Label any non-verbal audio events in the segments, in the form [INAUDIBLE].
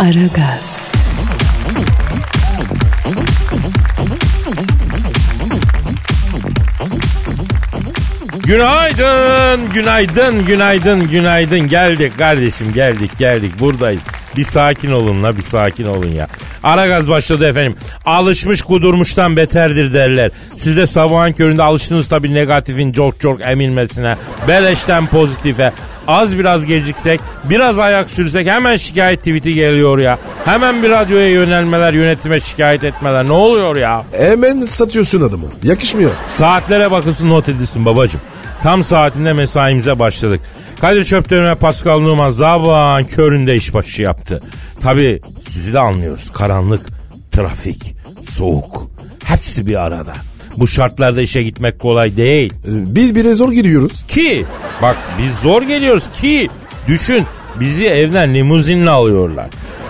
Aragaz, Günaydın, günaydın, günaydın, günaydın. Geldik kardeşim, geldik, geldik. Buradayız. Bir sakin olun la, bir sakin olun ya. Ara gaz başladı efendim. Alışmış kudurmuştan beterdir derler. Siz de sabahın köründe alıştınız tabii negatifin çok çok emilmesine. Beleşten pozitife. Az biraz geciksek, biraz ayak sürsek hemen şikayet tweet'i geliyor ya. Hemen bir radyoya yönelmeler, yönetime şikayet etmeler. Ne oluyor ya? Hemen satıyorsun adamı. Yakışmıyor. Saatlere bakılsın not edilsin babacım. Tam saatinde mesaimize başladık. Kadir Çöpten ve Pascal Numan zabağın köründe işbaşı yaptı. Tabi sizi de anlıyoruz. Karanlık, trafik, soğuk. Hepsi bir arada. Bu şartlarda işe gitmek kolay değil. Ee, Biz bire zor giriyoruz. Ki bak biz zor geliyoruz ki düşün bizi evden limuzinle alıyorlar.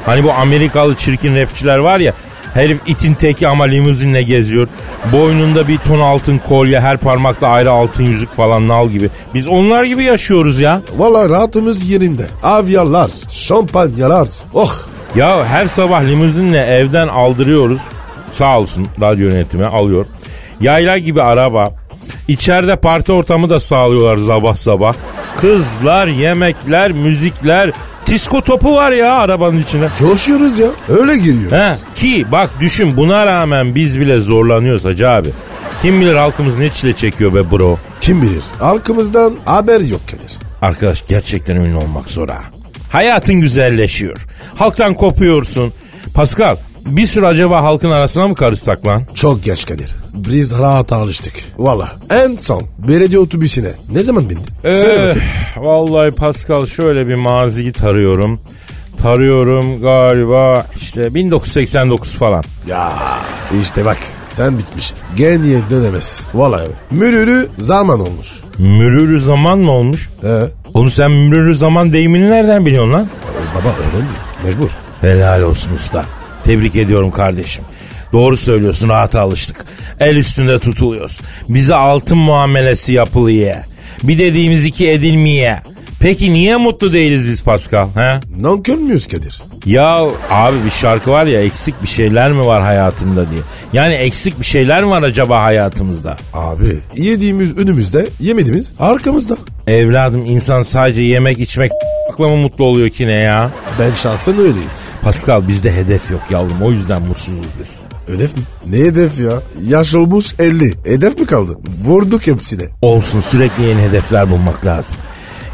Hani bu Amerikalı çirkin rapçiler var ya herif itin teki ama limuzinle geziyor. Boynunda bir ton altın kolye her parmakta ayrı altın yüzük falan nal gibi. Biz onlar gibi yaşıyoruz ya. Valla rahatımız yerinde. Avyalar, şampanyalar. Oh. Ya her sabah limuzinle evden aldırıyoruz. Sağ olsun radyo yönetimi alıyor. Yayla gibi araba. İçeride parti ortamı da sağlıyorlar sabah sabah. Kızlar, yemekler, müzikler. Disko topu var ya arabanın içine. Coşuyoruz ya. Öyle giriyor. He, ki bak düşün buna rağmen biz bile zorlanıyoruz hacı abi. Kim bilir halkımız ne çile çekiyor be bro. Kim bilir. Halkımızdan haber yok Kadir. Arkadaş gerçekten ünlü olmak zor ha. Hayatın güzelleşiyor. Halktan kopuyorsun. Pascal bir süre acaba halkın arasına mı karışsak lan? Çok geç Kadir. Biz rahat alıştık. Valla. En son belediye otobüsüne ne zaman bindin? Bakayım. vallahi Pascal şöyle bir maziyi tarıyorum. Tarıyorum galiba işte 1989 falan. Ya işte bak sen bitmişsin. Geriye dönemez. Vallahi. Mürürü zaman olmuş. Mürürü zaman mı olmuş? He. Onu sen mürürü zaman deyimini nereden biliyorsun lan? Ee, Baba öğrendi. Mecbur. Helal olsun usta. Tebrik ediyorum kardeşim. Doğru söylüyorsun rahata alıştık. El üstünde tutuluyoruz. Bize altın muamelesi yapılıyor. Bir dediğimiz iki edilmeye. Peki niye mutlu değiliz biz Pascal? He? Nankör müyüz Kadir? Ya abi bir şarkı var ya eksik bir şeyler mi var hayatımda diye. Yani eksik bir şeyler mi var acaba hayatımızda? Abi yediğimiz önümüzde yemediğimiz arkamızda. Evladım insan sadece yemek içmek akla mı mutlu oluyor ki ne ya? Ben şahsen öyleyim. Pascal bizde hedef yok yavrum o yüzden mutsuzuz biz. Hedef mi? Ne hedef ya? Yaş olmuş 50. Hedef mi kaldı? Vurduk hepsine. Olsun sürekli yeni hedefler bulmak lazım.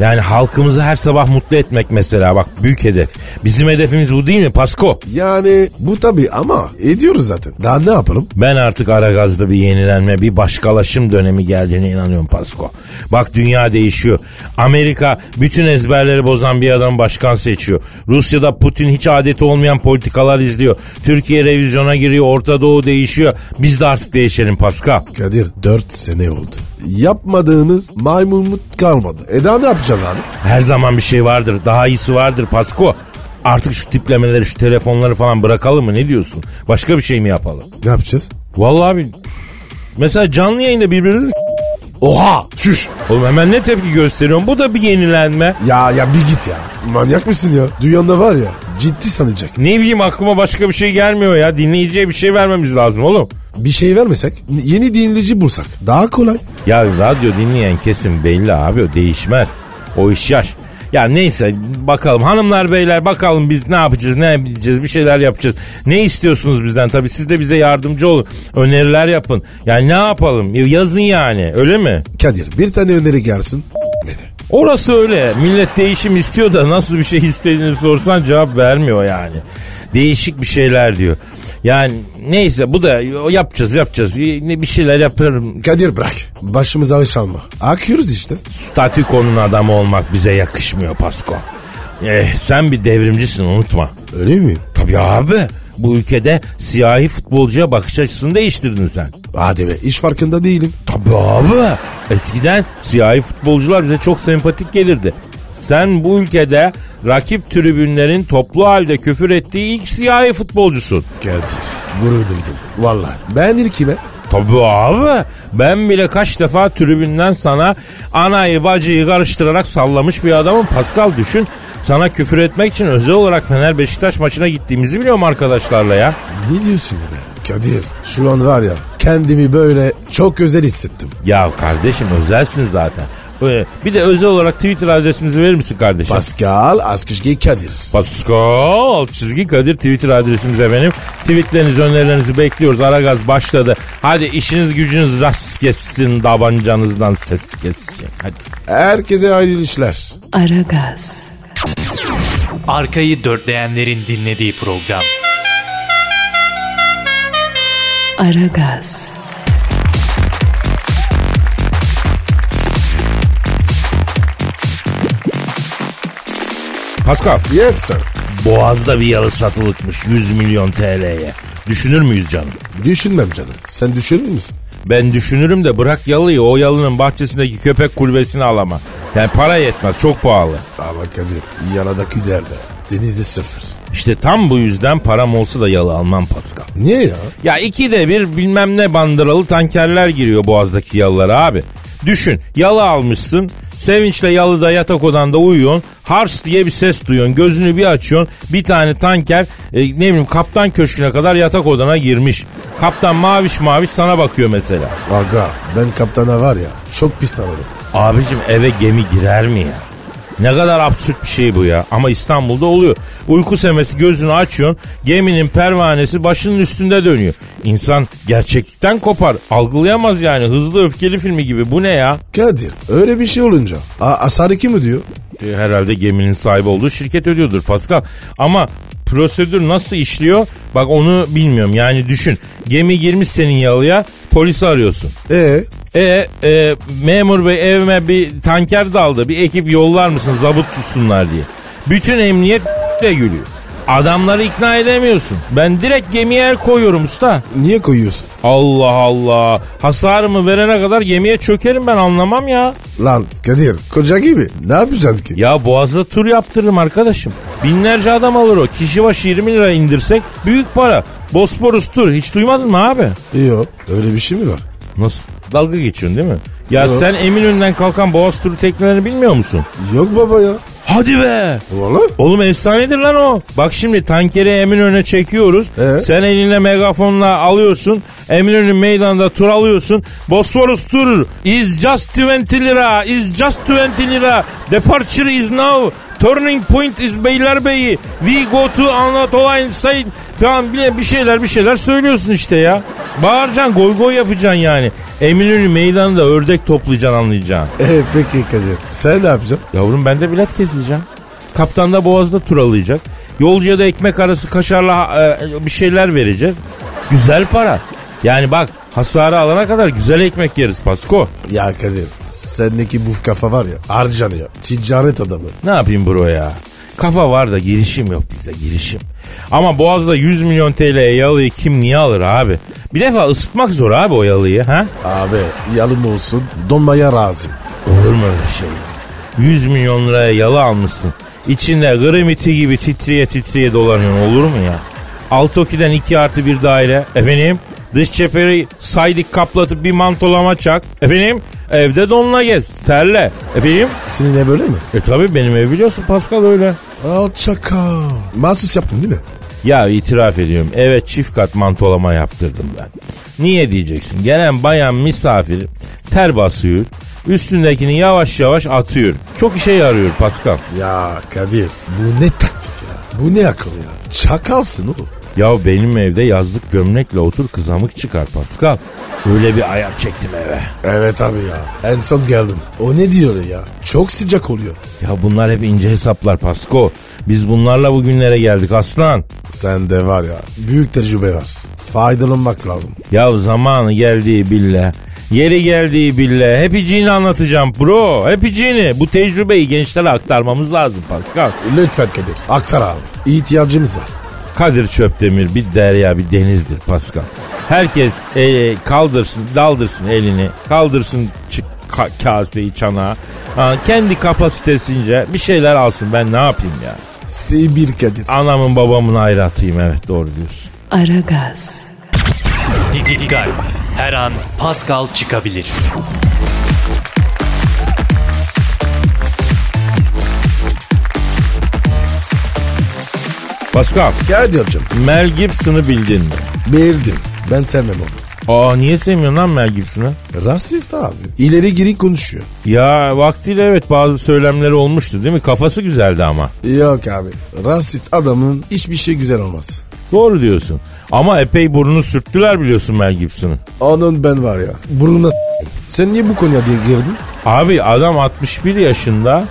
Yani halkımızı her sabah mutlu etmek mesela bak büyük hedef. Bizim hedefimiz bu değil mi Pasko? Yani bu tabii ama ediyoruz zaten. Daha ne yapalım? Ben artık Aragaz'da bir yenilenme, bir başkalaşım dönemi geldiğine inanıyorum Pasko. Bak dünya değişiyor. Amerika bütün ezberleri bozan bir adam başkan seçiyor. Rusya'da Putin hiç adeti olmayan politikalar izliyor. Türkiye revizyona giriyor, Orta Doğu değişiyor. Biz de artık değişelim Pascal. Kadir 4 sene oldu. Yapmadığımız maymunluk kalmadı. E daha ne yapacağız abi? Her zaman bir şey vardır. Daha iyisi vardır Pasko. Artık şu tiplemeleri, şu telefonları falan bırakalım mı? Ne diyorsun? Başka bir şey mi yapalım? Ne yapacağız? Vallahi abi mesela canlı yayında birbirimizi Oha! Çüş! Oğlum hemen ne tepki gösteriyorsun? Bu da bir yenilenme. Ya ya bir git ya. Manyak mısın ya? Dünyanda var ya ciddi sanacak. Ne bileyim aklıma başka bir şey gelmiyor ya. Dinleyiciye bir şey vermemiz lazım oğlum. Bir şey vermesek yeni dinleyici bulsak daha kolay. Ya radyo dinleyen kesim belli abi o değişmez. O iş yaş. Ya neyse bakalım hanımlar beyler bakalım biz ne yapacağız ne yapacağız bir şeyler yapacağız. Ne istiyorsunuz bizden tabii siz de bize yardımcı olun. Öneriler yapın. Yani ne yapalım yazın yani öyle mi? Kadir bir tane öneri gelsin. Orası öyle. Millet değişim istiyor da nasıl bir şey istediğini sorsan cevap vermiyor yani. Değişik bir şeyler diyor. Yani neyse bu da yapacağız yapacağız. Ne bir şeyler yaparım. Kadir bırak. Başımıza iş alma. Akıyoruz işte. Statükonun adamı olmak bize yakışmıyor Pasko. Eh, sen bir devrimcisin unutma. Öyle mi? Tabii abi. Bu ülkede siyahi futbolcuya bakış açısını değiştirdin sen. Hadi be iş farkında değilim. Tabii abi. Eskiden siyahi futbolcular bize çok sempatik gelirdi. Sen bu ülkede rakip tribünlerin toplu halde küfür ettiği ilk siyahi futbolcusun. Kadir gurur duydum. Valla ben ilkime. Tabii abi. Ben bile kaç defa tribünden sana anayı bacıyı karıştırarak sallamış bir adamım. Pascal düşün. Sana küfür etmek için özel olarak Fener Beşiktaş maçına gittiğimizi biliyorum arkadaşlarla ya. Ne diyorsun be? Kadir şu an var ya kendimi böyle çok özel hissettim. Ya kardeşim özelsin zaten. Ee, Bir de özel olarak Twitter adresimizi verir misin kardeşim? Pascal Askışgi Kadir. Pascal çizgi Kadir Twitter adresimiz efendim. Tweetlerinizi önerilerinizi bekliyoruz. Aragaz başladı. Hadi işiniz gücünüz rast kessin. Tabancanızdan ses kessin. Hadi. Herkese hayırlı işler. Aragaz, Arkayı dörtleyenlerin dinlediği program. Aragaz, Pascal. Yes sir. Boğaz'da bir yalı satılıkmış 100 milyon TL'ye. Düşünür müyüz canım? Düşünmem canım. Sen düşünür müsün? Ben düşünürüm de bırak yalıyı o yalının bahçesindeki köpek kulübesini alama. Yani para yetmez çok pahalı. Ama Kadir yaladaki der be. Denizde sıfır. İşte tam bu yüzden param olsa da yalı almam Pascal. Niye ya? Ya ikide bir bilmem ne bandıralı tankerler giriyor boğazdaki yalılara abi. Düşün yalı almışsın sevinçle yalıda yatak odanda uyuyorsun. Hars diye bir ses duyuyorsun gözünü bir açıyorsun. Bir tane tanker e, ne bileyim kaptan köşküne kadar yatak odana girmiş. Kaptan maviş maviş sana bakıyor mesela. Aga ben kaptana var ya çok pis tanırım. Abicim eve gemi girer mi ya? Ne kadar absürt bir şey bu ya. Ama İstanbul'da oluyor. Uyku semesi gözünü açıyorsun. Geminin pervanesi başının üstünde dönüyor. İnsan gerçeklikten kopar. Algılayamaz yani. Hızlı öfkeli filmi gibi. Bu ne ya? Kadir öyle bir şey olunca a- asarı kim ödüyor? E, herhalde geminin sahibi olduğu şirket ödüyordur Pascal. Ama prosedür nasıl işliyor? Bak onu bilmiyorum. Yani düşün. Gemi girmiş senin yalıya. Polisi arıyorsun. E E, e memur bey evime bir tanker daldı. Bir ekip yollar mısın zabıt tutsunlar diye. Bütün emniyet de gülüyor. Adamları ikna edemiyorsun. Ben direkt gemiye el koyuyorum usta. niye koyuyorsun? Allah Allah. Hasarımı verene kadar gemiye çökerim ben anlamam ya. Lan Kadir koca gibi ne yapacaksın ki? Ya boğazda tur yaptırırım arkadaşım. Binlerce adam alır o. Kişi başı 20 lira indirsek büyük para. Bosporus tur hiç duymadın mı abi? Yok öyle bir şey mi var? Nasıl? Dalga geçiyorsun değil mi? Ya Yok. sen Eminönü'nden kalkan boğaz turu teknelerini bilmiyor musun? Yok baba ya. Hadi be. Valla Oğlum efsanedir lan o. Bak şimdi tankeri Eminönü'ne çekiyoruz. Ee? Sen eline megafonla alıyorsun. Eminönü meydanda tur alıyorsun. Bosphorus tur is just 20 lira. Is just 20 lira. Departure is now. Turning point is Beylerbeyi. We go to Anatoline side falan bile bir şeyler bir şeyler söylüyorsun işte ya. Bağıracaksın goy goy yapacaksın yani. Eminönü meydanında ördek toplayacaksın anlayacaksın. E peki Kadir sen ne yapacaksın? Yavrum ben de bilet keseceğim. Kaptan da boğazda turalayacak. Yolcuya da ekmek arası kaşarla e, bir şeyler vereceğiz. Güzel para. Yani bak hasarı alana kadar güzel ekmek yeriz Pasko. Ya Kadir sendeki bu kafa var ya harcanıyor. Ticaret adamı. Ne yapayım bro ya? Kafa var da girişim yok bizde girişim. Ama Boğaz'da 100 milyon TL'ye yalıyı kim niye alır abi? Bir defa ısıtmak zor abi o yalıyı ha? Abi yalım olsun donmaya razım. Olur mu öyle şey ya? 100 milyon liraya yalı almışsın. İçinde grimiti gibi titriye titriye dolanıyorsun olur mu ya? Altoki'den 2 artı bir daire. Efendim dış çeperi saydık kaplatıp bir mantolama çak. Efendim evde donla gez. Terle. Efendim? Senin ev öyle mi? E tabi benim ev biliyorsun Pascal öyle. Al çakal. Mahsus yaptın değil mi? Ya itiraf ediyorum evet çift kat mantolama yaptırdım ben. Niye diyeceksin? Gelen bayan misafir ter basıyor. Üstündekini yavaş yavaş atıyor. Çok işe yarıyor Pascal. Ya Kadir bu ne taktik ya? Bu ne akıl ya? Çakalsın oğlum. Ya benim evde yazlık gömlekle otur kızamık çıkar Pascal. Öyle bir ayar çektim eve. Evet abi ya. En son geldin. O ne diyor ya? Çok sıcak oluyor. Ya bunlar hep ince hesaplar Pasko. Biz bunlarla bugünlere geldik aslan. Sende var ya büyük tecrübe var. Faydalanmak lazım. Ya zamanı geldiği bille. Yeri geldiği bille. Hepiciğini anlatacağım bro. Hepiciğini. Bu tecrübeyi gençlere aktarmamız lazım Pascal. Lütfen Kadir. Aktar abi. İhtiyacımız var. Kadir Çöptemir bir derya bir denizdir Pascal. Herkes e, kaldırsın daldırsın elini kaldırsın çık ka- kaseyi çanağı. Ha, kendi kapasitesince bir şeyler alsın ben ne yapayım ya. S1 Kadir. Anamın babamın hayratıyım evet doğru diyorsun. Aragaz, Dikkat. Her an Pascal çıkabilir. Pascal Kadir'cim. Mel Gibson'ı bildin mi? Bildim. Ben sevmem onu. Aa niye sevmiyorsun lan Mel Gibson'ı? Rasist abi. İleri geri konuşuyor. Ya vaktiyle evet bazı söylemleri olmuştu değil mi? Kafası güzeldi ama. Yok abi. Rasist adamın hiçbir şey güzel olmaz. Doğru diyorsun. Ama epey burnunu sürttüler biliyorsun Mel Gibson'ın. Onun ben var ya. Burnuna Sen niye bu konuya diye girdin? Abi adam 61 yaşında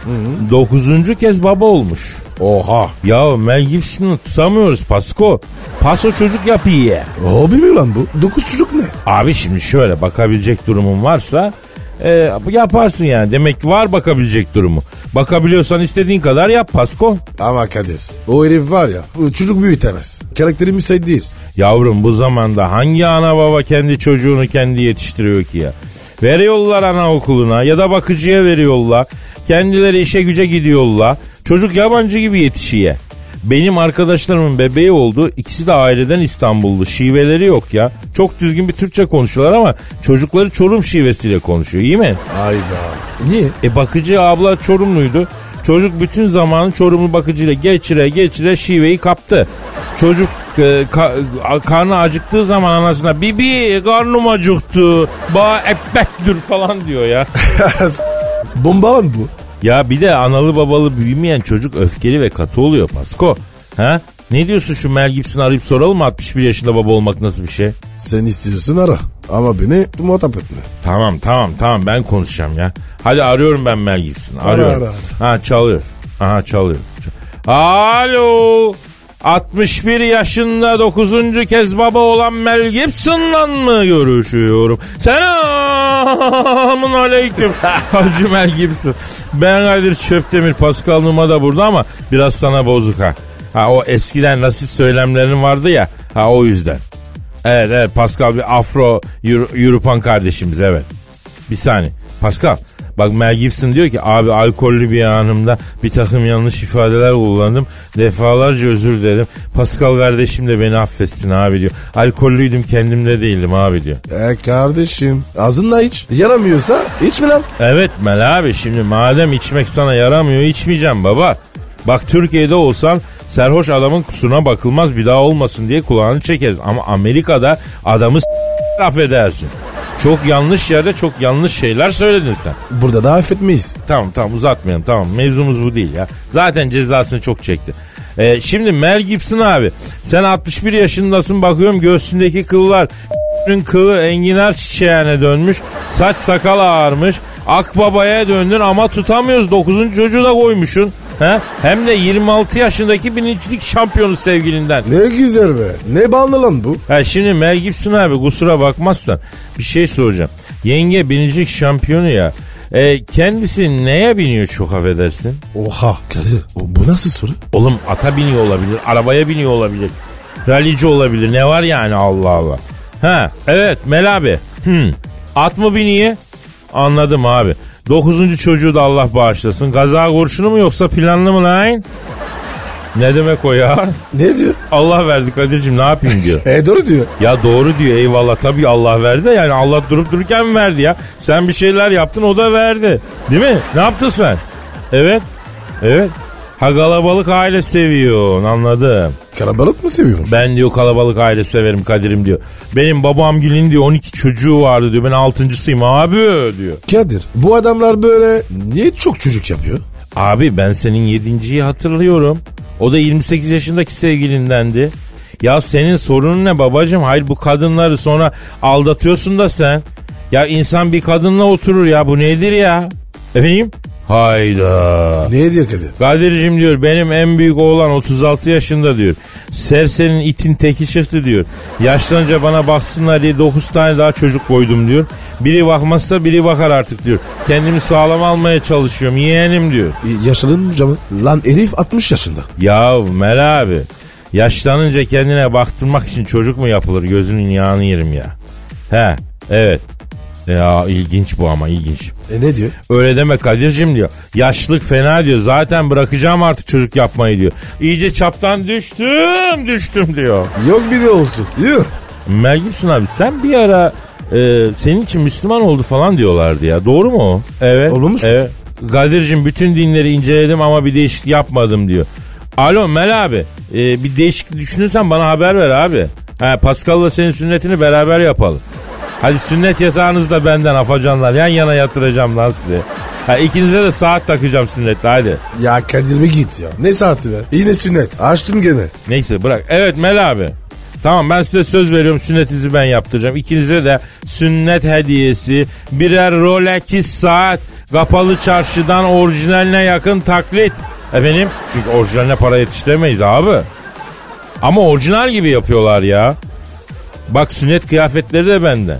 9. kez baba olmuş. Oha. Ya Mel Gibson'ı tutamıyoruz Pasko. Paso çocuk yapıyor. Hobi mi lan bu? Dokuz çocuk ne? Abi şimdi şöyle bakabilecek durumun varsa e, yaparsın yani. Demek ki var bakabilecek durumu. Bakabiliyorsan istediğin kadar yap Pasko. Ama Kadir. O herif var ya. Çocuk büyütemez. Karakteri müsait değil. Yavrum bu zamanda hangi ana baba kendi çocuğunu kendi yetiştiriyor ki ya? Veriyorlar anaokuluna ya da bakıcıya veriyorlar. Kendileri işe güce gidiyorlar. Çocuk yabancı gibi yetişiyor. Benim arkadaşlarımın bebeği oldu. İkisi de aileden İstanbullu. Şiveleri yok ya. Çok düzgün bir Türkçe konuşuyorlar ama çocukları Çorum şivesiyle konuşuyor. İyi mi? Hayda. Niye? E bakıcı abla Çorumluydu. Çocuk bütün zamanı Çorumlu bakıcıyla geçire geçire şiveyi kaptı. Çocuk e, ka- karnı acıktığı zaman anasına bibi karnım acıktı ba ekmektir falan diyor ya. [LAUGHS] Bomba lan bu. Ya bir de analı babalı büyümeyen çocuk öfkeli ve katı oluyor Pasko. Ha? Ne diyorsun şu Mel Gibson arayıp soralım mı 61 yaşında baba olmak nasıl bir şey? Sen istiyorsun ara. Ama beni muhatap etme. Tamam tamam tamam ben konuşacağım ya. Hadi arıyorum ben Mel Gibson'ı. Ara, Arıyorum. ara, Ha çalıyor. Aha çalıyor. Alo. 61 yaşında 9. kez baba olan Mel Gibson'la mı görüşüyorum? Selamun aleyküm. Hacı [LAUGHS] Mel Gibson. Ben Kadir Çöptemir. Pascal Numa da burada ama biraz sana bozuk ha. Ha o eskiden rasist söylemlerin vardı ya. Ha o yüzden. Evet evet Pascal bir Afro Euro- Europan kardeşimiz evet. Bir saniye. Pascal bak Mel Gibson diyor ki abi alkollü bir anımda bir takım yanlış ifadeler kullandım. Defalarca özür dilerim. Pascal kardeşim de beni affetsin abi diyor. Alkollüydüm kendimde değildim abi diyor. E kardeşim ağzınla iç. Yaramıyorsa içme lan. Evet Mel abi şimdi madem içmek sana yaramıyor içmeyeceğim baba. Bak Türkiye'de olsan serhoş adamın kusuruna bakılmaz bir daha olmasın diye kulağını çekeriz. Ama Amerika'da adamı s- affedersin. Çok yanlış yerde çok yanlış şeyler söyledin sen. Burada da affetmeyiz. Tamam tamam uzatmayalım tamam mevzumuz bu değil ya. Zaten cezasını çok çekti. Ee, şimdi Mel Gibson abi sen 61 yaşındasın bakıyorum göğsündeki kıllar kılı enginar çiçeğine dönmüş. Saç sakal ağarmış. Akbabaya döndün ama tutamıyoruz. 9. çocuğu da koymuşsun. He? Hem de 26 yaşındaki birincilik şampiyonu sevgilinden. Ne güzel be. Ne bağlı lan bu? Ha şimdi Mel Gibson abi kusura bakmazsan bir şey soracağım. Yenge birincilik şampiyonu ya. E, kendisi neye biniyor çok affedersin? Oha Kadir bu nasıl soru? Oğlum ata biniyor olabilir, arabaya biniyor olabilir. Ralici olabilir. Ne var yani Allah Allah. Ha evet Mel abi. Hmm. At mı biniyor? Anladım abi. Dokuzuncu çocuğu da Allah bağışlasın. Gaza kurşunu mu yoksa planlı mı lan? Ne demek o ya? Ne diyor? Allah verdi Kadir'cim ne yapayım diyor. [LAUGHS] E doğru diyor. Ya doğru diyor eyvallah tabii Allah verdi de yani Allah durup dururken verdi ya. Sen bir şeyler yaptın o da verdi. Değil mi? Ne yaptın sen? Evet. Evet. Ha kalabalık aile seviyorsun anladım. Karabalık mı seviyormuş? Ben diyor kalabalık aile severim Kadir'im diyor. Benim babam Gül'ün diyor 12 çocuğu vardı diyor. Ben altıncısıyım abi diyor. Kadir bu adamlar böyle niye çok çocuk yapıyor? Abi ben senin yedinciyi hatırlıyorum. O da 28 yaşındaki sevgilindendi. Ya senin sorunun ne babacığım? Hayır bu kadınları sonra aldatıyorsun da sen. Ya insan bir kadınla oturur ya bu nedir ya? Efendim? Hayda. Ne diyor Kadir? Kadir'cim diyor benim en büyük oğlan 36 yaşında diyor. Sersenin itin teki çıktı diyor. Yaşlanınca bana baksınlar diye 9 tane daha çocuk koydum diyor. Biri bakmazsa biri bakar artık diyor. Kendimi sağlam almaya çalışıyorum yeğenim diyor. E, yaşlanınca mı? Lan Elif 60 yaşında. Ya Mel abi yaşlanınca kendine baktırmak için çocuk mu yapılır gözünün yağını yerim ya. He evet. Ya ilginç bu ama ilginç. E ne diyor? Öyle deme Kadir'cim diyor. Yaşlılık fena diyor. Zaten bırakacağım artık çocuk yapmayı diyor. İyice çaptan düştüm düştüm diyor. Yok bir de olsun. Yuh. Mel Gibson abi sen bir ara e, senin için Müslüman oldu falan diyorlardı ya. Doğru mu o? Evet. Olmuş mu? Evet. Kadir'cim bütün dinleri inceledim ama bir değişiklik yapmadım diyor. Alo Mel abi e, bir değişiklik düşünürsen bana haber ver abi. Ha, Pascal'la senin sünnetini beraber yapalım. Hadi sünnet yatağınız da benden afacanlar. Yan yana yatıracağım lan sizi. Ha, ikinize de saat takacağım sünnette hadi. Ya Kadir mi git ya. Ne saati be? Yine sünnet. Açtın gene. Neyse bırak. Evet Mel abi. Tamam ben size söz veriyorum sünnetinizi ben yaptıracağım. İkinize de sünnet hediyesi birer Rolex saat kapalı çarşıdan orijinaline yakın taklit. Efendim? Çünkü orijinaline para yetiştiremeyiz abi. Ama orijinal gibi yapıyorlar ya. Bak sünnet kıyafetleri de bende.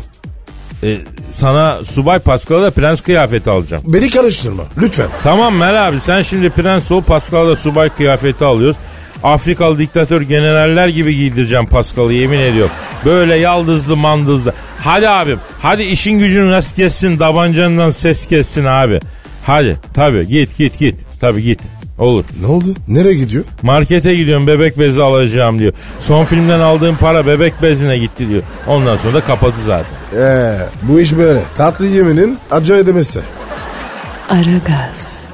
Ee, sana Subay Pascal'a da prens kıyafeti alacağım. Beni karıştırma. Lütfen. Tamam Mel abi sen şimdi prens ol Pascal'a da subay kıyafeti alıyoruz. Afrikalı diktatör generaller gibi giydireceğim Pascal'ı yemin ediyorum. Böyle yaldızlı mandızlı. Hadi abim hadi işin gücün rast kessin tabancandan ses kessin abi. Hadi tabi git git git tabi git olur. Ne oldu? Nereye gidiyor? Markete gidiyorum bebek bezi alacağım diyor. Son filmden aldığım para bebek bezine gitti diyor. Ondan sonra da kapadı zaten. Eee bu iş böyle. Tatlı yeminin acı ödemesi. Aragaz.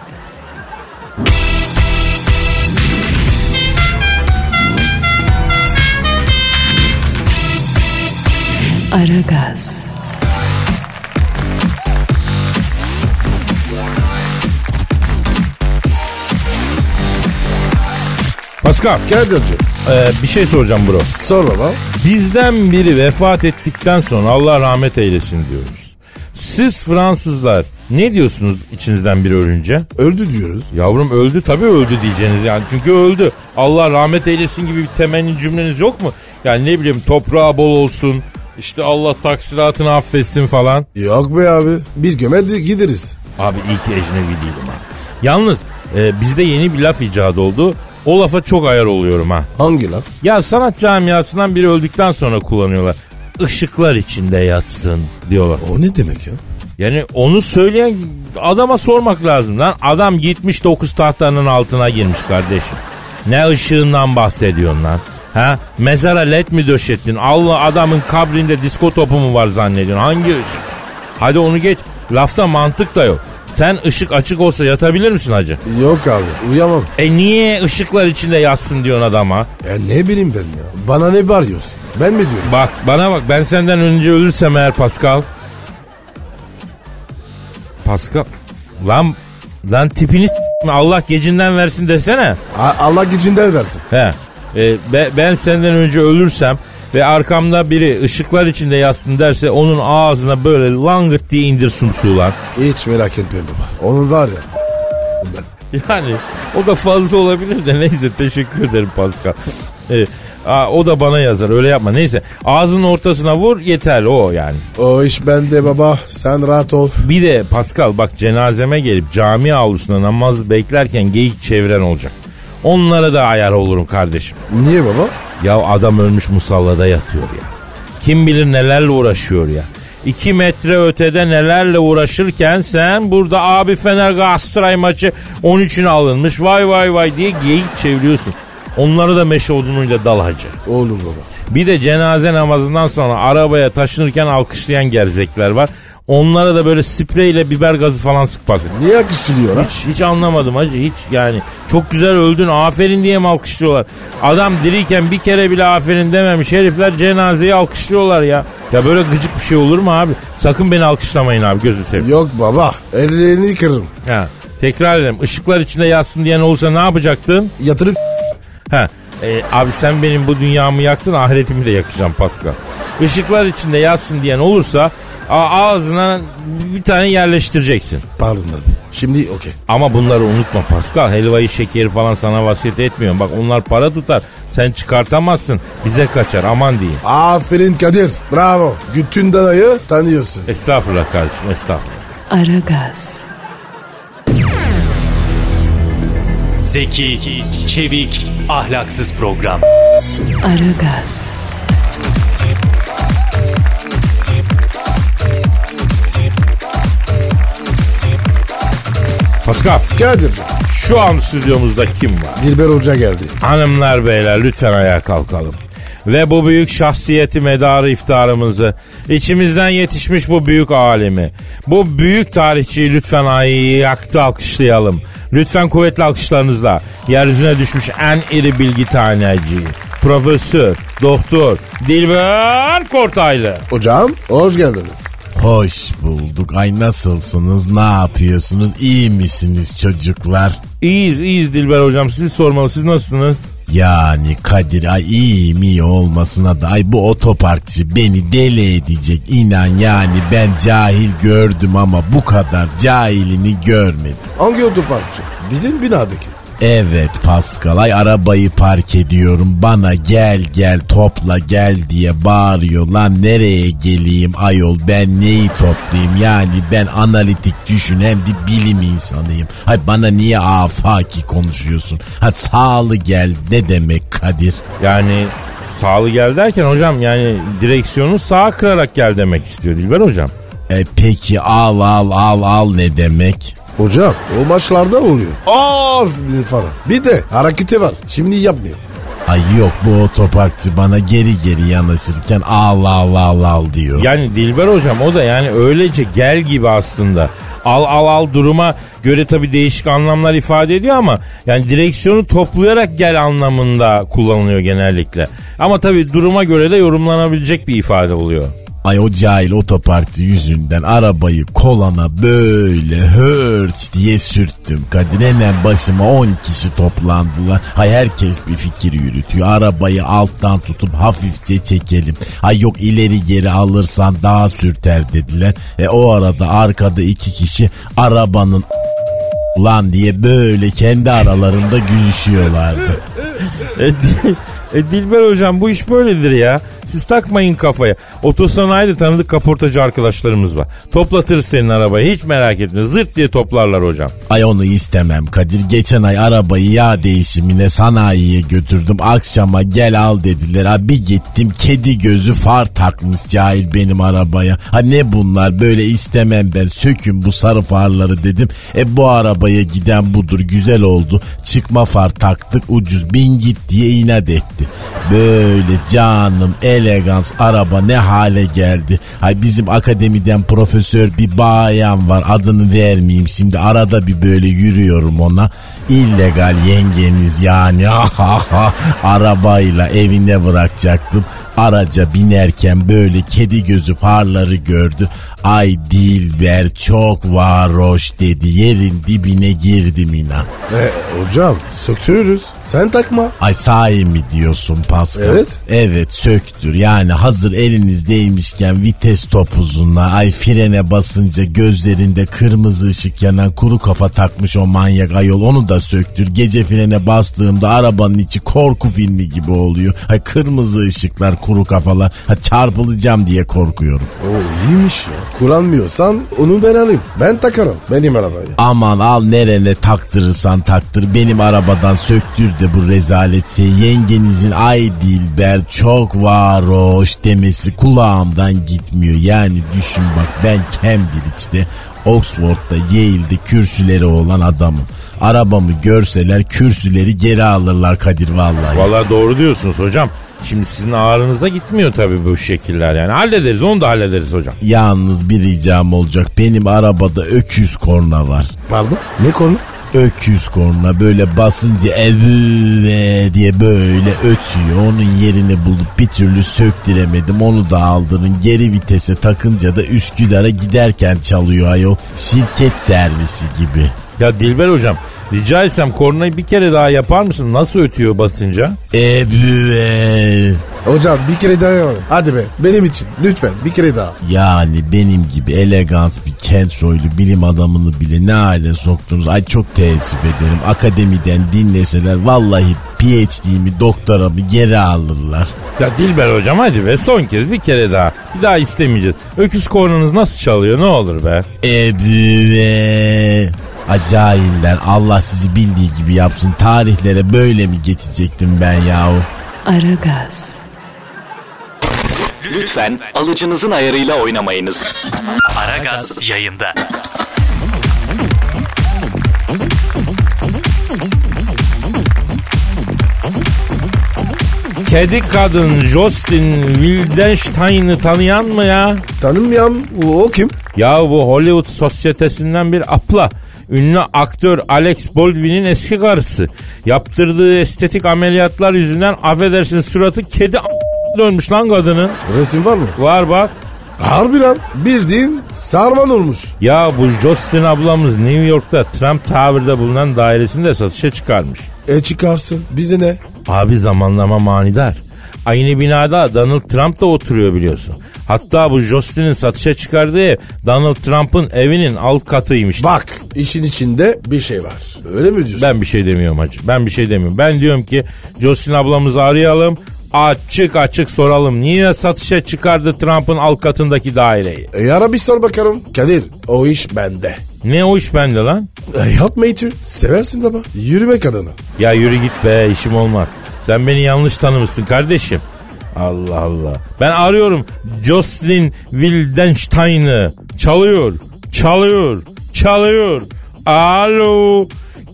Aragaz. Pascal Kadir'cim e, bir şey soracağım bro. sor baba. Bizden biri vefat ettikten sonra Allah rahmet eylesin diyoruz. Siz Fransızlar ne diyorsunuz içinizden biri ölünce? Öldü diyoruz. Yavrum öldü tabii öldü diyeceğiniz yani. Çünkü öldü. Allah rahmet eylesin gibi bir temenni cümleniz yok mu? Yani ne bileyim toprağı bol olsun. işte Allah taksiratını affetsin falan. Yok be abi. Biz gömer de gideriz. Abi iyi ki ecnebi değilim ha. Yalnız e, bizde yeni bir laf icat oldu. O lafa çok ayar oluyorum ha. Hangi laf? Ya sanat camiasından biri öldükten sonra kullanıyorlar. Işıklar içinde yatsın diyorlar. O ne demek ya? Yani onu söyleyen adama sormak lazım lan. Adam gitmiş 9 tahtanın altına girmiş kardeşim. Ne ışığından bahsediyorsun lan? Ha? Mezara led mi döşettin? Allah adamın kabrinde disko topu mu var zannediyorsun? Hangi ışık? Hadi onu geç. Lafta mantık da yok. Sen ışık açık olsa yatabilir misin hacı? Yok abi uyamam. E niye ışıklar içinde yatsın diyorsun adama? Ya ne bileyim ben ya. Bana ne bağırıyorsun? Ben mi diyorum? Bak bana bak ben senden önce ölürsem eğer Pascal. Pascal. Lan lan tipini Allah gecinden versin desene. A- Allah gücünden versin. He. E, be- ben senden önce ölürsem ve arkamda biri ışıklar içinde yatsın derse onun ağzına böyle langırt diye indirsin sular. Hiç merak etme baba. Onun var ya. Ben. Yani o da fazla olabilir de neyse teşekkür ederim Pascal. E, aa, o da bana yazar öyle yapma neyse ağzının ortasına vur yeter o yani. O iş bende baba. Sen rahat ol. Bir de Pascal bak cenazeme gelip cami avlusunda namaz beklerken geyik çeviren olacak. Onlara da ayar olurum kardeşim. Niye baba? Ya adam ölmüş musallada yatıyor ya. Kim bilir nelerle uğraşıyor ya. İki metre ötede nelerle uğraşırken sen burada abi Fener Galatasaray maçı 13'üne alınmış vay vay vay diye geyik çeviriyorsun. Onları da meşe odunuyla dal hacı. Olur baba. Bir de cenaze namazından sonra arabaya taşınırken alkışlayan gerzekler var. Onlara da böyle spreyle biber gazı falan sıkmak. Niye akıştırıyor ha? Hiç, hiç anlamadım hacı hiç yani. Çok güzel öldün aferin diye mi alkışlıyorlar? Adam diriyken bir kere bile aferin dememiş herifler cenazeyi alkışlıyorlar ya. Ya böyle gıcık bir şey olur mu abi? Sakın beni alkışlamayın abi gözü seveyim. Yok baba. Ellerini kırırım. Ha. Tekrar ederim ışıklar içinde yatsın diyen olsa ne yapacaktın? Yatırıp Ha. E, abi sen benim bu dünyamı yaktın ahiretimi de yakacağım Pascal. Işıklar içinde yatsın diyen olursa ağzına bir tane yerleştireceksin. Pardon abi. Şimdi okey. Ama bunları unutma Pascal. Helvayı şekeri falan sana vasiyet etmiyorum. Bak onlar para tutar. Sen çıkartamazsın. Bize kaçar aman diyeyim. Aferin Kadir. Bravo. Güttün dadayı tanıyorsun. Estağfurullah kardeşim estağfurullah. Aragaz, Zeki, çevik, ahlaksız program. Aragaz, Pascal Kadir'cim. şu an stüdyomuzda kim var? Dilber Hoca geldi. Hanımlar beyler lütfen ayağa kalkalım. Ve bu büyük şahsiyeti medarı iftarımızı, içimizden yetişmiş bu büyük alemi, bu büyük tarihçiyi lütfen ayakta alkışlayalım. Lütfen kuvvetli alkışlarınızla yeryüzüne düşmüş en iri bilgi taneci, profesör, doktor, Dilber Kortaylı. Hocam hoş geldiniz. Hoş bulduk. Ay nasılsınız? Ne yapıyorsunuz? İyi misiniz çocuklar? İyiyiz, iyiyiz Dilber hocam. Sizi sormalı. Siz nasılsınız? Yani Kadir ay iyi mi iyi olmasına da ay bu otoparkçı beni deli edecek. İnan yani ben cahil gördüm ama bu kadar cahilini görmedim. Hangi otoparkçı? Bizim binadaki. Evet Pascal ay arabayı park ediyorum bana gel gel topla gel diye bağırıyor lan nereye geleyim ayol ben neyi toplayayım yani ben analitik düşünen bir bilim insanıyım. Hay bana niye afaki konuşuyorsun? Ha sağlı gel ne demek Kadir? Yani sağlı gel derken hocam yani direksiyonu sağa kırarak gel demek istiyor Dilber hocam. E peki al al al al ne demek? Hocam o maçlarda oluyor. Of falan. Bir de hareketi var. Şimdi yapmıyor. Ay yok bu otoparkçı bana geri geri yanaşırken al al al al diyor. Yani Dilber hocam o da yani öylece gel gibi aslında. Al al al duruma göre tabii değişik anlamlar ifade ediyor ama yani direksiyonu toplayarak gel anlamında kullanılıyor genellikle. Ama tabii duruma göre de yorumlanabilecek bir ifade oluyor. Ay o cahil otoparkçı yüzünden arabayı kolana böyle hırç diye sürttüm. Kadir hemen başıma 10 kişi toplandılar. Hay herkes bir fikir yürütüyor. Arabayı alttan tutup hafifçe çekelim. Ay yok ileri geri alırsan daha sürter dediler. E o arada arkada iki kişi arabanın lan diye böyle kendi aralarında gülüşüyorlardı. E, e, Dilber hocam bu iş böyledir ya. Siz takmayın kafaya. Otosanayide tanıdık kaportacı arkadaşlarımız var. Toplatırız senin arabayı hiç merak etme. Zırt diye toplarlar hocam. Ay onu istemem Kadir. Geçen ay arabayı yağ değişimine sanayiye götürdüm. Akşama gel al dediler. Ha bir gittim kedi gözü far takmış cahil benim arabaya. Ha ne bunlar böyle istemem ben. Sökün bu sarı farları dedim. E bu arabaya giden budur güzel oldu. Çıkma far taktık ucuz bin git diye inat etti. Böyle canım elegans araba ne hale geldi. Hay bizim akademiden profesör bir bayan var adını vermeyeyim şimdi arada bir böyle yürüyorum ona. illegal yengeniz yani [LAUGHS] arabayla evine bırakacaktım. Araca binerken böyle kedi gözü farları gördü. Ay Dilber çok varoş dedi. Yerin dibine girdim inan. E, hocam söktürürüz. Sen takma. Ay sahi mi diyorsun Pascal? Evet. Evet söktür. Yani hazır elinizdeymişken vites topuzuna ay frene basınca gözlerinde kırmızı ışık yanan kuru kafa takmış o manyak ayol onu da söktür. Gece frene bastığımda arabanın içi korku filmi gibi oluyor. Ay kırmızı ışıklar kuru kafalar. Ha çarpılacağım diye korkuyorum. O iyiymiş ya. Kullanmıyorsan onu ben alayım. Ben takarım benim arabayı. Aman al nerene taktırırsan taktır. Benim arabadan söktür de bu rezaleti. Yengenizin ay Dilber çok varoş demesi kulağımdan gitmiyor. Yani düşün bak ben Cambridge'de Oxford'da Yale'de kürsüleri olan adamım. Arabamı görseler kürsüleri geri alırlar Kadir vallahi. Vallahi doğru diyorsunuz hocam. Şimdi sizin ağrınıza gitmiyor tabii bu şekiller yani. Hallederiz onu da hallederiz hocam. Yalnız bir ricam olacak. Benim arabada öküz korna var. Pardon ne konu? öküz korna böyle basınca evve diye böyle ötüyor. Onun yerini bulup bir türlü söktüremedim. Onu da aldırın. Geri vitese takınca da Üsküdar'a giderken çalıyor ayol. Şirket servisi gibi. Ya Dilber hocam rica etsem kornayı bir kere daha yapar mısın? Nasıl ötüyor basınca? Ebüve. Hocam bir kere daha yapalım. Hadi be benim için lütfen bir kere daha. Yani benim gibi elegans bir kent soylu bilim adamını bile ne hale soktunuz. Ay çok teessüf ederim. Akademiden dinleseler vallahi PhD'mi doktoramı geri alırlar. Ya Dilber hocam hadi be son kez bir kere daha. Bir daha istemeyeceğiz. Öküz kornanız nasıl çalıyor ne olur be? Ebüve. Acayipler Allah sizi bildiği gibi yapsın. Tarihlere böyle mi geçecektim ben yahu? Aragaz, Lütfen alıcınızın ayarıyla oynamayınız. Aragaz yayında. Kedi kadın Jocelyn Wildenstein'ı tanıyan mı ya? Tanımıyorum o, o kim? Ya bu Hollywood sosyetesinden bir apla. Ünlü aktör Alex Baldwin'in eski karısı. Yaptırdığı estetik ameliyatlar yüzünden affedersin suratı kedi a- dönmüş lan kadının. Resim var mı? Var bak. Harbi lan bildiğin sarman olmuş. Ya bu Jocelyn ablamız New York'ta Trump Tower'da bulunan dairesini de satışa çıkarmış. E çıkarsın bize ne? Abi zamanlama manidar. Aynı binada Donald Trump da oturuyor biliyorsun. Hatta bu Jocelyn'in satışa çıkardığı ev Donald Trump'ın evinin alt katıymış. Bak işin içinde bir şey var. Öyle mi diyorsun? Ben bir şey demiyorum hacı. Ben bir şey demiyorum. Ben diyorum ki Jocelyn ablamızı arayalım. Açık açık soralım. Niye satışa çıkardı Trump'ın alt katındaki daireyi? E ara bir sor bakalım. Kadir o iş bende. Ne o iş bende lan? E, yapma iti. Seversin baba. Yürüme kadını. Ya yürü git be işim olmaz. Sen beni yanlış tanımışsın kardeşim. Allah Allah. Ben arıyorum Jocelyn Wildenstein'ı. Çalıyor, çalıyor, çalıyor. Alo.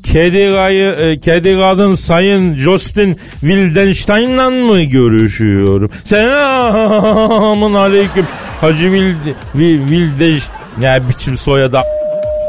Kedi, gayı, e, kedi kadın sayın Jocelyn Wildenstein'la mı görüşüyorum? Selamun aleyküm. Hacı Wild, Wildenstein. Ne biçim soyadı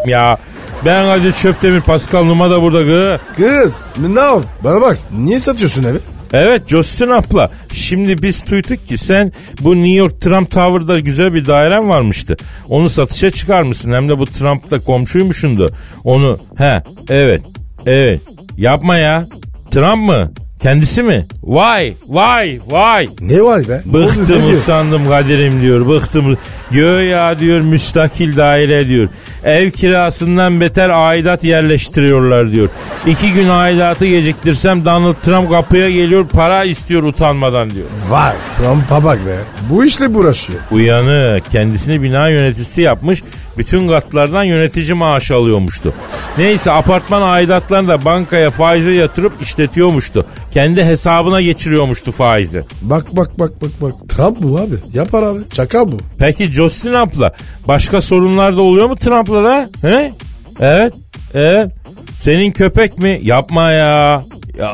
ya. Ben Hacı Çöptemir Pascal Numa da burada gı. Kız ne Bana bak niye satıyorsun evi? Evet Justin abla. Şimdi biz duyduk ki sen bu New York Trump Tower'da güzel bir dairen varmıştı. Onu satışa çıkarmışsın. Hem de bu Trump'la komşuymuşsundu. Onu he evet evet yapma ya. Trump mı? Kendisi mi? Vay vay vay. Ne vay be? Bıktım diyor? usandım Kadir'im diyor. Bıktım. Göya diyor müstakil daire diyor. Ev kirasından beter aidat yerleştiriyorlar diyor. İki gün aidatı geciktirsem Donald Trump kapıya geliyor para istiyor utanmadan diyor. Vay Trump'a bak be. Bu işle uğraşıyor. Uyanık kendisini bina yöneticisi yapmış bütün katlardan yönetici maaşı alıyormuştu. Neyse apartman aidatlarını da bankaya faize yatırıp işletiyormuştu. Kendi hesabına geçiriyormuştu faizi. Bak bak bak bak bak. Trump bu abi. Yapar abi. Çakal bu. Peki Jocelyn abla başka sorunlar da oluyor mu Trump'la da? He? Evet. Evet. Senin köpek mi? Yapma ya. ya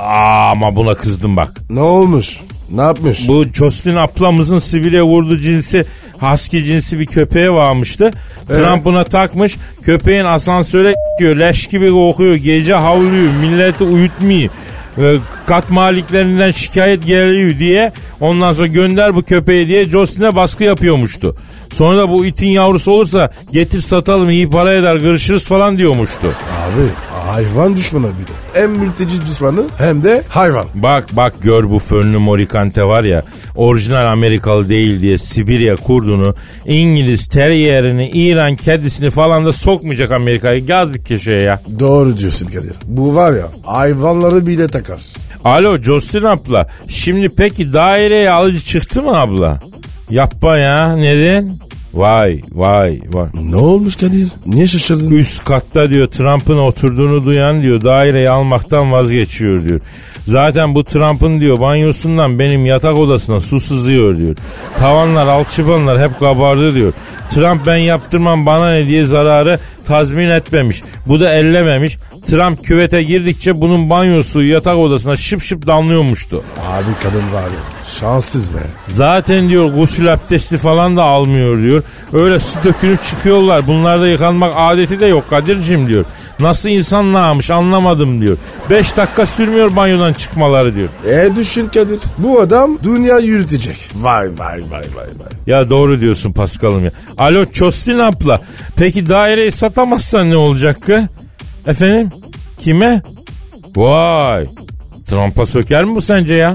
ama buna kızdım bak. Ne olmuş? Ne yapmış? Bu Jocelyn ablamızın sivile vurdu cinsi husky cinsi bir köpeğe varmıştı. Trump buna takmış. Köpeğin asansöre [LAUGHS] diyor. Leş gibi kokuyor. Gece havlıyor. Milleti uyutmuyor. Ee, Kat maliklerinden şikayet geliyor diye ondan sonra gönder bu köpeği diye Jocelyn'e baskı yapıyormuştu. Sonra da bu itin yavrusu olursa getir satalım iyi para eder görüşürüz falan diyormuştu. Abi hayvan düşmanı bir de. Hem mülteci düşmanı hem de hayvan. Bak bak gör bu fönlü morikante var ya orijinal Amerikalı değil diye Sibirya kurdunu İngiliz teryerini İran kedisini falan da sokmayacak Amerika'yı gaz bir köşeye ya. Doğru diyorsun Kadir. Bu var ya hayvanları bile takar. Alo Jocelyn abla şimdi peki daireye alıcı çıktı mı abla? Yapma ya neden? Vay vay vay. Ne olmuş Kadir? Niye şaşırdın? Üst katta diyor Trump'ın oturduğunu duyan diyor daireyi almaktan vazgeçiyor diyor. Zaten bu Trump'ın diyor banyosundan benim yatak odasına su sızıyor diyor. Tavanlar alçıpanlar hep kabardı diyor. Trump ben yaptırmam bana ne diye zararı tazmin etmemiş. Bu da ellememiş. Trump küvete girdikçe bunun banyosu yatak odasına şıp şıp damlıyormuştu. Abi kadın var ya şanssız be. Zaten diyor gusül abdesti falan da almıyor diyor. Öyle su dökülüp çıkıyorlar. Bunlarda yıkanmak adeti de yok Kadir'cim diyor. Nasıl insan nağmış anlamadım diyor. 5 dakika sürmüyor banyodan çıkmaları diyor. E düşün Kadir. Bu adam dünya yürütecek. Vay vay vay vay vay. Ya doğru diyorsun Paskal'ım ya. Alo Çoslin abla. Peki daireyi satamazsan ne olacak ki? Efendim? Kime? Vay. Trump'a söker mi bu sence ya?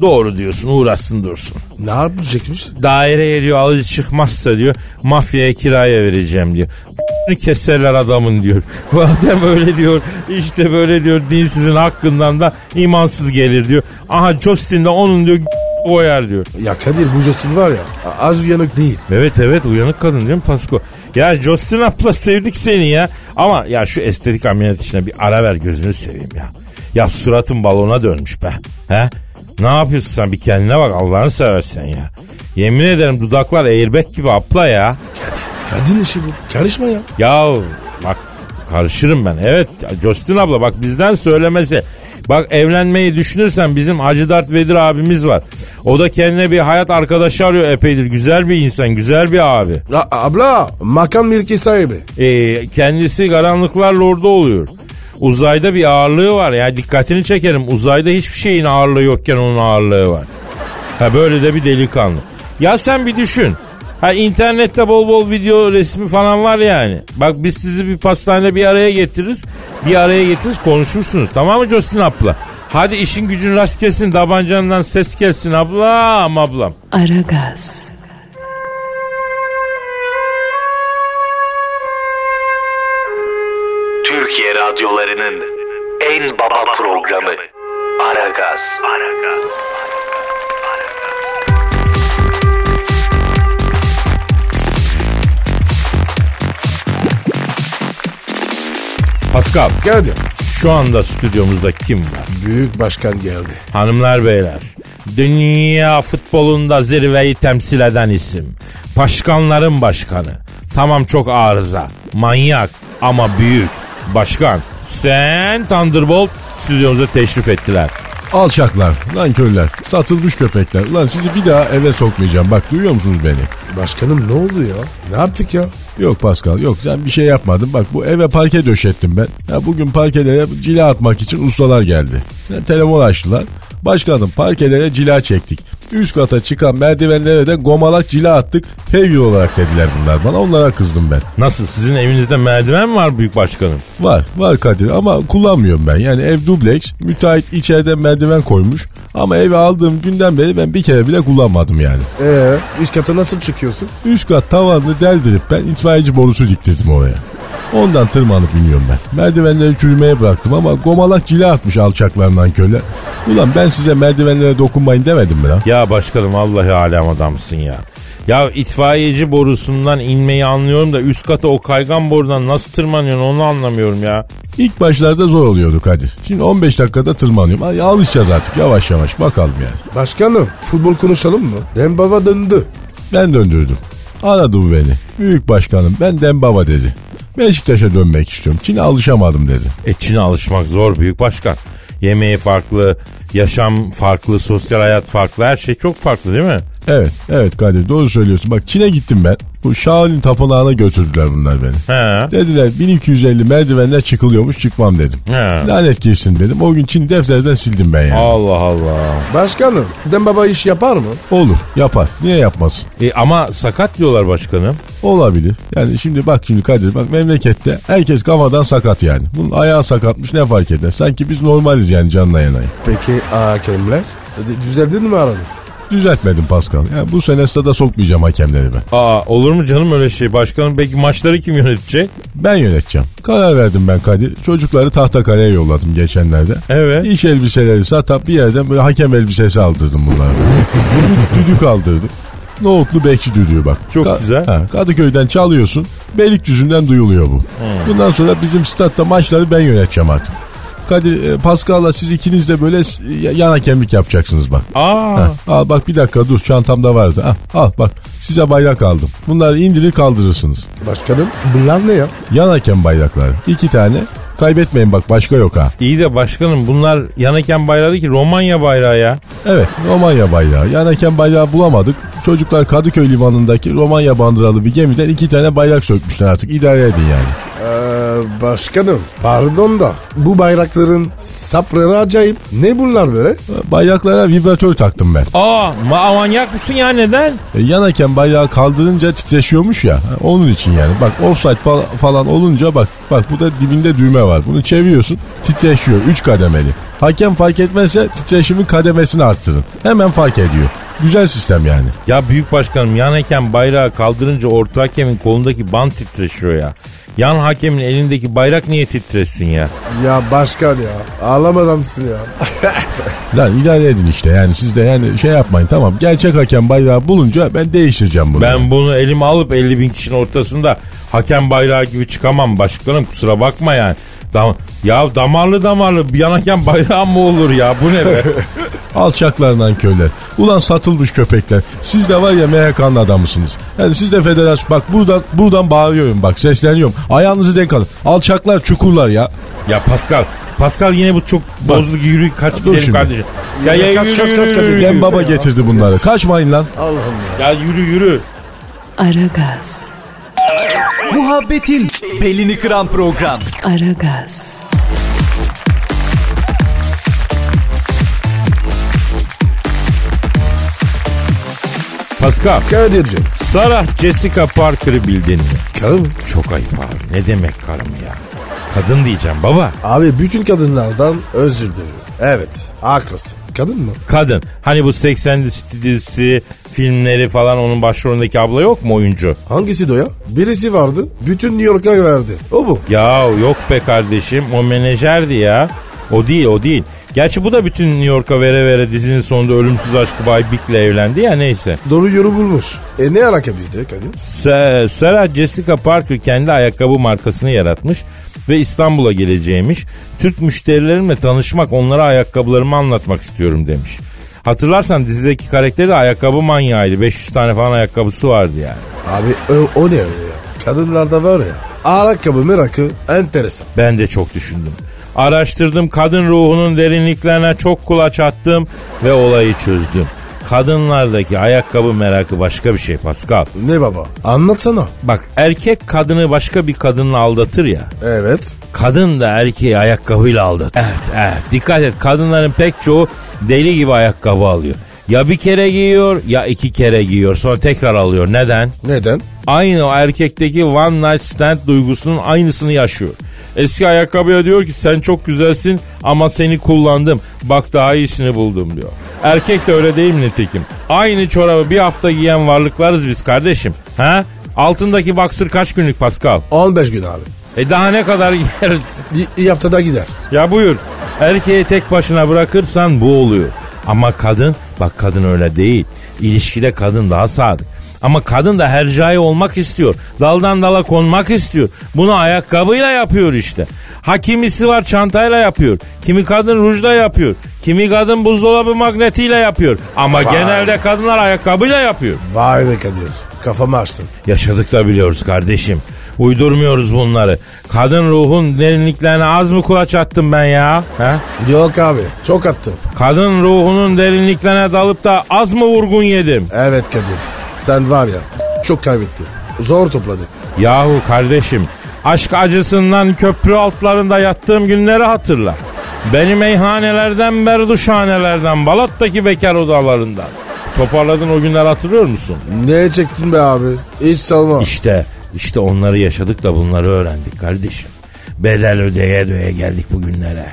Doğru diyorsun uğraşsın dursun. Ne yapacakmış? Daireye diyor alıcı çıkmazsa diyor mafyaya kiraya vereceğim diyor. keserler adamın diyor. [LAUGHS] Madem öyle diyor işte böyle diyor dinsizin hakkından da imansız gelir diyor. Aha Justin de onun diyor koyar diyor. Ya Kadir bu Justin var ya az uyanık değil. Evet evet uyanık kadın değil mi Pasko? Ya Justin abla sevdik seni ya. Ama ya şu estetik ameliyat işine bir ara ver gözünü seveyim ya. Ya suratın balona dönmüş be. He? Ne yapıyorsun sen bir kendine bak Allah'ını seversen ya. Yemin ederim dudaklar airbag gibi abla ya. Kadir. Kadın işi bu. Karışma ya. Ya bak karışırım ben. Evet Justin abla bak bizden söylemesi. Bak evlenmeyi düşünürsen bizim Hacı Dert Vedir abimiz var. O da kendine bir hayat arkadaşı arıyor epeydir. Güzel bir insan, güzel bir abi. Ya, abla makam mülki sahibi. Ee, kendisi karanlıklarla orada oluyor. Uzayda bir ağırlığı var. Yani dikkatini çekerim. Uzayda hiçbir şeyin ağırlığı yokken onun ağırlığı var. Ha böyle de bir delikanlı. Ya sen bir düşün. Ha internette bol bol video resmi falan var yani. Bak biz sizi bir pastanede bir araya getiririz. Bir araya getiririz konuşursunuz. Tamam mı Justin abla? Hadi işin gücün rast gelsin. Tabancandan ses gelsin ablam ablam. Aragaz. Türkiye radyolarının en baba programı Aragaz. Pascal Kadir. şu anda stüdyomuzda kim var? Büyük başkan geldi. Hanımlar beyler, dünya futbolunda zirveyi temsil eden isim. Başkanların başkanı. Tamam çok arıza, manyak ama büyük. Başkan, sen Thunderbolt stüdyomuza teşrif ettiler. Alçaklar, nankörler, satılmış köpekler. Ulan sizi bir daha eve sokmayacağım. Bak duyuyor musunuz beni? Başkanım ne oldu ya? Ne yaptık ya? Yok Pascal yok sen bir şey yapmadın. Bak bu eve parke döşettim ben. Ya bugün parkelere cila atmak için ustalar geldi. Ya, telefon açtılar. Başkanım parkelere cila çektik. Üst kata çıkan merdivenlere de gomalak cila attık. Fevri olarak dediler bunlar bana. Onlara kızdım ben. Nasıl sizin evinizde merdiven mi var büyük başkanım? Var var Kadir ama kullanmıyorum ben. Yani ev dubleks. Müteahhit içeride merdiven koymuş. Ama evi aldığım günden beri ben bir kere bile kullanmadım yani. Ee, üst kata nasıl çıkıyorsun? Üst kat tavanını deldirip ben itfaiyeci borusu diktirdim oraya. Ondan tırmanıp iniyorum ben. Merdivenleri çürümeye bıraktım ama gomalak cila atmış alçaklarından köle. Ulan ben size merdivenlere dokunmayın demedim mi lan? Ya başkanım vallahi alem adamsın ya. Ya itfaiyeci borusundan inmeyi anlıyorum da üst kata o kaygan borudan nasıl tırmanıyorsun onu anlamıyorum ya. İlk başlarda zor oluyordu Kadir. Şimdi 15 dakikada tırmanıyorum. Ay, alışacağız artık yavaş yavaş bakalım yani. Başkanım futbol konuşalım mı? Dembaba döndü. Ben döndürdüm. Aradı bu beni. Büyük başkanım ben Dembaba dedi. Beşiktaş'a dönmek istiyorum. Çin'e alışamadım dedi. E Çin'e alışmak zor büyük başkan. Yemeği farklı, yaşam farklı, sosyal hayat farklı, her şey çok farklı değil mi? Evet, evet Kadir doğru söylüyorsun. Bak Çin'e gittim ben. Bu Shaolin tapınağına götürdüler bunlar beni. He. Dediler 1250 merdivenler çıkılıyormuş çıkmam dedim. He. Lanet girsin dedim. O gün Çin defterden sildim ben yani. Allah Allah. Başkanım Dembaba iş yapar mı? Olur yapar. Niye yapmasın? E ama sakat diyorlar başkanım. Olabilir. Yani şimdi bak şimdi Kadir bak memlekette herkes kafadan sakat yani. Bunun ayağı sakatmış ne fark eder? Sanki biz normaliz yani canla yanayı. Peki hakemler? Düzeldin mi aranız? Düzeltmedim Pascal. Yani bu sene stada sokmayacağım hakemleri ben. Aa olur mu canım öyle şey başkanım? Peki maçları kim yönetecek? Ben yöneteceğim. Karar verdim ben Kadir. Çocukları tahta kaleye yolladım geçenlerde. Evet. İş elbiseleri satıp bir yerden böyle hakem elbisesi aldırdım bunlara. düdük, düdük aldırdım. Nohutlu bekçi düdüğü bak. Çok güzel. Ha, Kadıköy'den çalıyorsun. Beylikdüzü'nden duyuluyor bu. Bundan sonra bizim statta maçları ben yöneteceğim artık. Kadir e, Pascal'la siz ikiniz de böyle s- y- yan hakemlik yapacaksınız bak. Aa. Ha, al bak bir dakika dur çantamda vardı. Al, al bak size bayrak aldım. Bunları indirir kaldırırsınız. Başkanım bunlar ne ya? Yan hakem bayrakları. iki tane. Kaybetmeyin bak başka yok ha. İyi de başkanım bunlar yanıken bayrağı değil ki Romanya bayrağı ya. Evet Romanya bayrağı. Yan hakem bayrağı bulamadık. Çocuklar Kadıköy limanındaki Romanya bandıralı bir gemiden iki tane bayrak sökmüşler artık idare edin yani. Ee, başkanım pardon da bu bayrakların sapları acayip. Ne bunlar böyle? Bayraklara vibratör taktım ben. Aa ma manyak mısın ya neden? E, yanarken bayrağı kaldırınca titreşiyormuş ya. Onun için yani. Bak offside fal- falan olunca bak bak bu da dibinde düğme var. Bunu çeviriyorsun titreşiyor 3 kademeli. Hakem fark etmezse titreşimin kademesini arttırın. Hemen fark ediyor. Güzel sistem yani. Ya büyük başkanım yan hakem bayrağı kaldırınca orta hakemin kolundaki bant titreşiyor ya. Yan hakemin elindeki bayrak niye titresin ya? Ya başkan ya ağlam adamsın ya. [LAUGHS] Lan idare edin işte yani siz de yani şey yapmayın tamam. Gerçek hakem bayrağı bulunca ben değiştireceğim bunu. Ben bunu elime alıp 50 bin kişinin ortasında hakem bayrağı gibi çıkamam başkanım kusura bakma yani. Dam ya damarlı damarlı bir yan hakem bayrağı mı olur ya bu ne be? [LAUGHS] Alçaklarından köyler. Ulan satılmış köpekler. Siz de var ya MHK'nın adamısınız. Yani siz de federasyon bak buradan buradan bağırıyorum bak sesleniyorum. Ayağınızı denk alın. Alçaklar çukurlar ya. ya Pascal Pascal yine bu çok bozdu yürü kaç gidelim kardeşim. Ya, ya Kaç, yürü kaç, yürü, kaç, yürü, kaç, yürü. Gem baba getirdi bunları. Kaçmayın lan. Ya yürü yürü. Aragaz, Muhabbetin belini kıran program. Aragaz, Pascal Kadir'cim Sarah Jessica Parker'ı bildin mi? karı mı? Çok ayıp abi. Ne demek karım ya? Kadın diyeceğim baba. Abi bütün kadınlardan özür diliyorum. Evet haklısın. Kadın mı? Kadın. Hani bu 80 City dizisi, filmleri falan onun başrolündeki abla yok mu oyuncu? Hangisi o ya? Birisi vardı bütün New York'a verdi. O bu. Ya yok be kardeşim o menajerdi ya. O değil o değil. Gerçi bu da bütün New York'a vere vere dizinin sonunda ölümsüz aşkı Bay Big'le evlendi ya neyse. Doğru yolu bulmuş. E ne alaka bizde? Sa- Sarah Jessica Parker kendi ayakkabı markasını yaratmış ve İstanbul'a geleceğimiş. Türk müşterilerimle tanışmak, onlara ayakkabılarımı anlatmak istiyorum demiş. Hatırlarsan dizideki karakteri de ayakkabı manyağıydı. 500 tane falan ayakkabısı vardı yani. Abi o, o ne öyle ya? Kadınlarda var ya. Ayakkabı merakı enteresan. Ben de çok düşündüm. Araştırdım, kadın ruhunun derinliklerine çok kulaç attım ve olayı çözdüm. Kadınlardaki ayakkabı merakı başka bir şey Pascal. Ne baba? Anlatsana. Bak erkek kadını başka bir kadınla aldatır ya. Evet. Kadın da erkeği ayakkabıyla aldatır. Evet, evet. Dikkat et kadınların pek çoğu deli gibi ayakkabı alıyor. Ya bir kere giyiyor ya iki kere giyiyor sonra tekrar alıyor. Neden? Neden? Aynı o erkekteki one night stand duygusunun aynısını yaşıyor. Eski ayakkabıya diyor ki sen çok güzelsin ama seni kullandım. Bak daha iyisini buldum diyor. Erkek de öyle değil mi nitekim? Aynı çorabı bir hafta giyen varlıklarız biz kardeşim. Ha? Altındaki baksır kaç günlük Pascal? 15 gün abi. E daha ne kadar [LAUGHS] giyeriz? Bir, bir haftada gider. Ya buyur. Erkeği tek başına bırakırsan bu oluyor. Ama kadın, bak kadın öyle değil. İlişkide kadın daha sadık. Ama kadın da hercai olmak istiyor. Daldan dala konmak istiyor. Bunu ayakkabıyla yapıyor işte. Ha kimisi var çantayla yapıyor. Kimi kadın rujla yapıyor. Kimi kadın buzdolabı magnetiyle yapıyor. Ama genelde kadınlar ayakkabıyla yapıyor. Vay be Kadir. Kafamı açtın. Yaşadık da biliyoruz kardeşim. Uydurmuyoruz bunları. Kadın ruhun derinliklerine az mı kulaç attım ben ya? Ha? Yok abi. Çok attın. Kadın ruhunun derinliklerine dalıp da az mı vurgun yedim? Evet Kadir. Sen var ya çok kaybettin. Zor topladık. Yahu kardeşim aşk acısından köprü altlarında yattığım günleri hatırla. Beni meyhanelerden berduşhanelerden Balat'taki bekar odalarından. Toparladın o günler hatırlıyor musun? Ne çektin be abi? Hiç salma. İşte işte onları yaşadık da bunları öğrendik kardeşim. Bedel ödeye ödeye geldik bugünlere.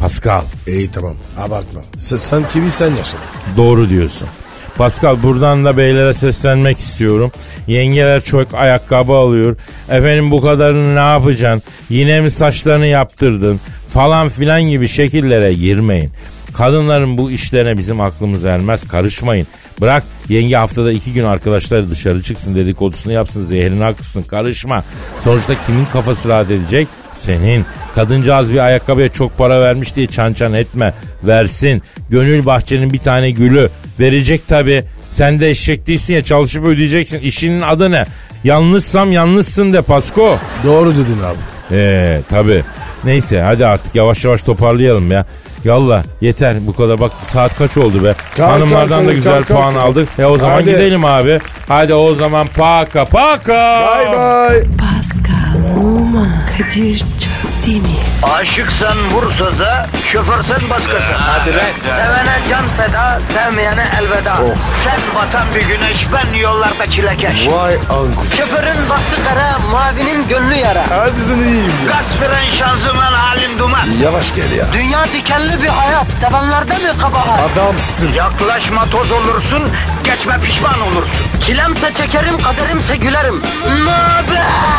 Pascal İyi tamam abartma. Sen, sen kimi sen yaşadın. Doğru diyorsun. Pascal buradan da beylere seslenmek istiyorum. Yengeler çok ayakkabı alıyor. Efendim bu kadarını ne yapacaksın? Yine mi saçlarını yaptırdın? Falan filan gibi şekillere girmeyin. Kadınların bu işlerine bizim aklımız ermez. Karışmayın. Bırak yenge haftada iki gün arkadaşları dışarı çıksın dedikodusunu yapsın zehrini akısın karışma. Sonuçta kimin kafası rahat edecek? Senin. Kadıncağız bir ayakkabıya çok para vermiş diye çan çan etme. Versin. Gönül bahçenin bir tane gülü. Verecek tabi. Sen de eşek değilsin ya çalışıp ödeyeceksin. İşinin adı ne? Yalnızsam yalnızsın de Pasko. Doğru dedin abi. Ee tabi. Neyse hadi artık yavaş yavaş toparlayalım ya. Yallah yeter bu kadar bak saat kaç oldu be. Kalk, Hanımlardan kalk, da güzel kalk, puan kalk. aldık. E o zaman Hadi. gidelim abi. Hadi o zaman paka paka. Bye bye. Pascal, Oman, Kadir çok değil mi? Aşıksan vursa da, şoförsen başkasın. Hadi Sevene can feda, sevmeyene elveda. Sen batan bir güneş, ben yollarda çilekeş. Vay anku. Şoförün baktı kara, mavinin gönlü yara. Hadi sen iyiyim ya. Kasperen şanzıman halin duman. Yavaş gel ya. Dünya dikenli bir hayat, sevenlerde mi kabahar? Adamsın. Yaklaşma toz olursun, geçme pişman olursun. Çilemse çekerim, kaderimse gülerim. Möber!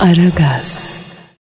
Aragaz.